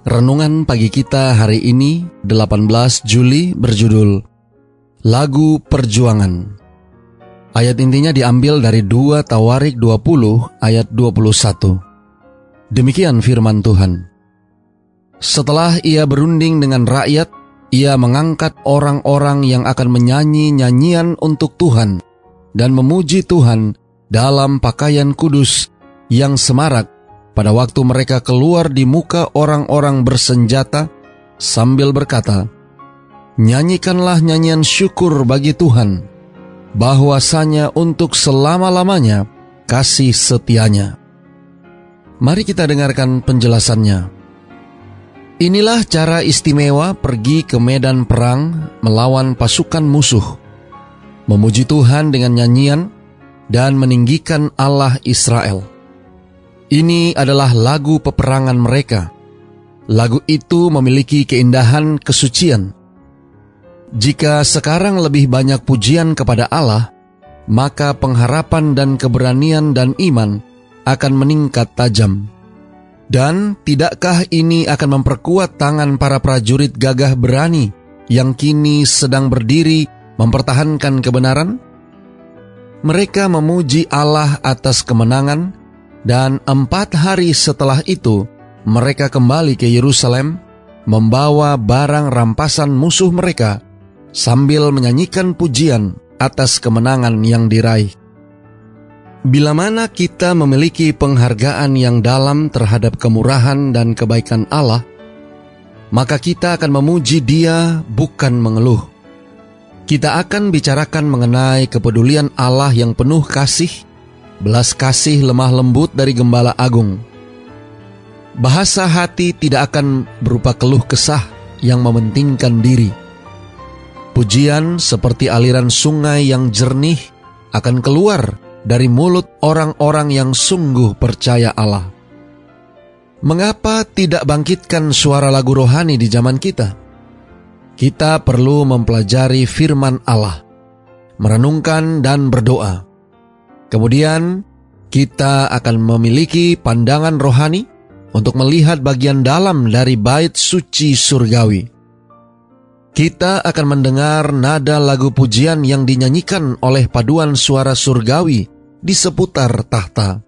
Renungan pagi kita hari ini 18 Juli berjudul Lagu Perjuangan. Ayat intinya diambil dari 2 Tawarik 20 ayat 21. Demikian firman Tuhan. Setelah ia berunding dengan rakyat, ia mengangkat orang-orang yang akan menyanyi nyanyian untuk Tuhan dan memuji Tuhan dalam pakaian kudus yang semarak pada waktu mereka keluar di muka orang-orang bersenjata sambil berkata, Nyanyikanlah nyanyian syukur bagi Tuhan, bahwasanya untuk selama-lamanya kasih setianya. Mari kita dengarkan penjelasannya. Inilah cara istimewa pergi ke medan perang melawan pasukan musuh, memuji Tuhan dengan nyanyian, dan meninggikan Allah Israel. Ini adalah lagu peperangan mereka. Lagu itu memiliki keindahan kesucian. Jika sekarang lebih banyak pujian kepada Allah, maka pengharapan dan keberanian dan iman akan meningkat tajam. Dan tidakkah ini akan memperkuat tangan para prajurit gagah berani yang kini sedang berdiri mempertahankan kebenaran? Mereka memuji Allah atas kemenangan dan empat hari setelah itu, mereka kembali ke Yerusalem, membawa barang rampasan musuh mereka, sambil menyanyikan pujian atas kemenangan yang diraih. Bila mana kita memiliki penghargaan yang dalam terhadap kemurahan dan kebaikan Allah, maka kita akan memuji Dia, bukan mengeluh. Kita akan bicarakan mengenai kepedulian Allah yang penuh kasih belas kasih lemah lembut dari Gembala Agung. Bahasa hati tidak akan berupa keluh kesah yang mementingkan diri. Pujian seperti aliran sungai yang jernih akan keluar dari mulut orang-orang yang sungguh percaya Allah. Mengapa tidak bangkitkan suara lagu rohani di zaman kita? Kita perlu mempelajari firman Allah, merenungkan dan berdoa Kemudian kita akan memiliki pandangan rohani untuk melihat bagian dalam dari bait suci surgawi. Kita akan mendengar nada lagu pujian yang dinyanyikan oleh paduan suara surgawi di seputar tahta.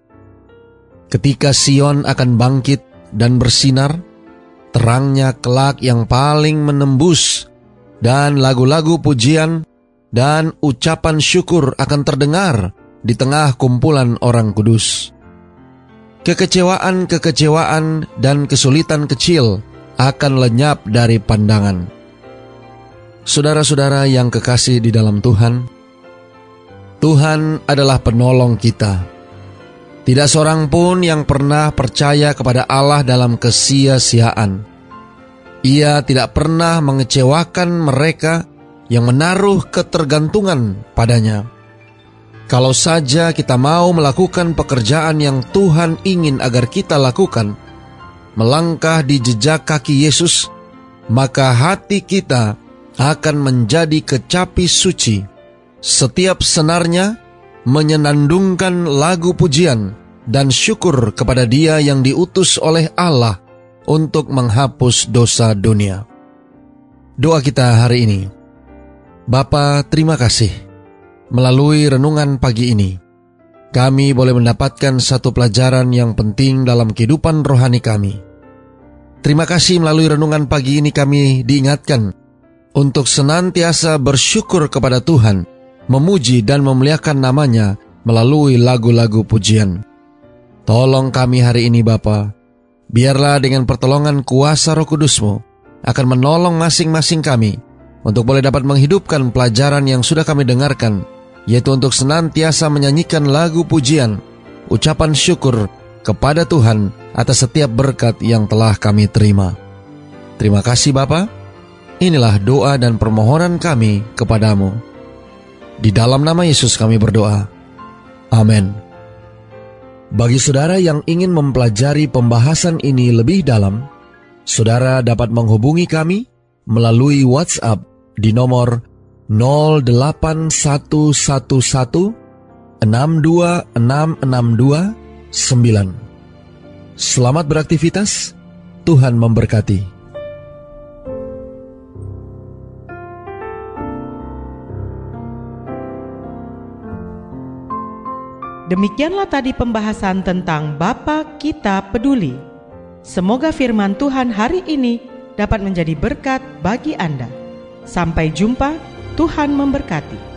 Ketika Sion akan bangkit dan bersinar, terangnya kelak yang paling menembus, dan lagu-lagu pujian dan ucapan syukur akan terdengar di tengah kumpulan orang kudus. Kekecewaan-kekecewaan dan kesulitan kecil akan lenyap dari pandangan. Saudara-saudara yang kekasih di dalam Tuhan, Tuhan adalah penolong kita. Tidak seorang pun yang pernah percaya kepada Allah dalam kesia-siaan. Ia tidak pernah mengecewakan mereka yang menaruh ketergantungan padanya. Kalau saja kita mau melakukan pekerjaan yang Tuhan ingin agar kita lakukan, melangkah di jejak kaki Yesus, maka hati kita akan menjadi kecapi suci. Setiap senarnya menyenandungkan lagu pujian dan syukur kepada Dia yang diutus oleh Allah untuk menghapus dosa dunia. Doa kita hari ini. Bapa, terima kasih Melalui renungan pagi ini, kami boleh mendapatkan satu pelajaran yang penting dalam kehidupan rohani kami. Terima kasih melalui renungan pagi ini kami diingatkan untuk senantiasa bersyukur kepada Tuhan, memuji dan memuliakan namanya melalui lagu-lagu pujian. Tolong kami hari ini Bapa, biarlah dengan pertolongan kuasa roh kudusmu akan menolong masing-masing kami untuk boleh dapat menghidupkan pelajaran yang sudah kami dengarkan yaitu untuk senantiasa menyanyikan lagu pujian, ucapan syukur kepada Tuhan atas setiap berkat yang telah kami terima. Terima kasih Bapa. Inilah doa dan permohonan kami kepadamu. Di dalam nama Yesus kami berdoa. Amin. Bagi saudara yang ingin mempelajari pembahasan ini lebih dalam, saudara dapat menghubungi kami melalui WhatsApp di nomor 08111 62662 9. Selamat beraktivitas, Tuhan memberkati. Demikianlah tadi pembahasan tentang Bapa Kita Peduli. Semoga firman Tuhan hari ini dapat menjadi berkat bagi Anda. Sampai jumpa, Tuhan memberkati.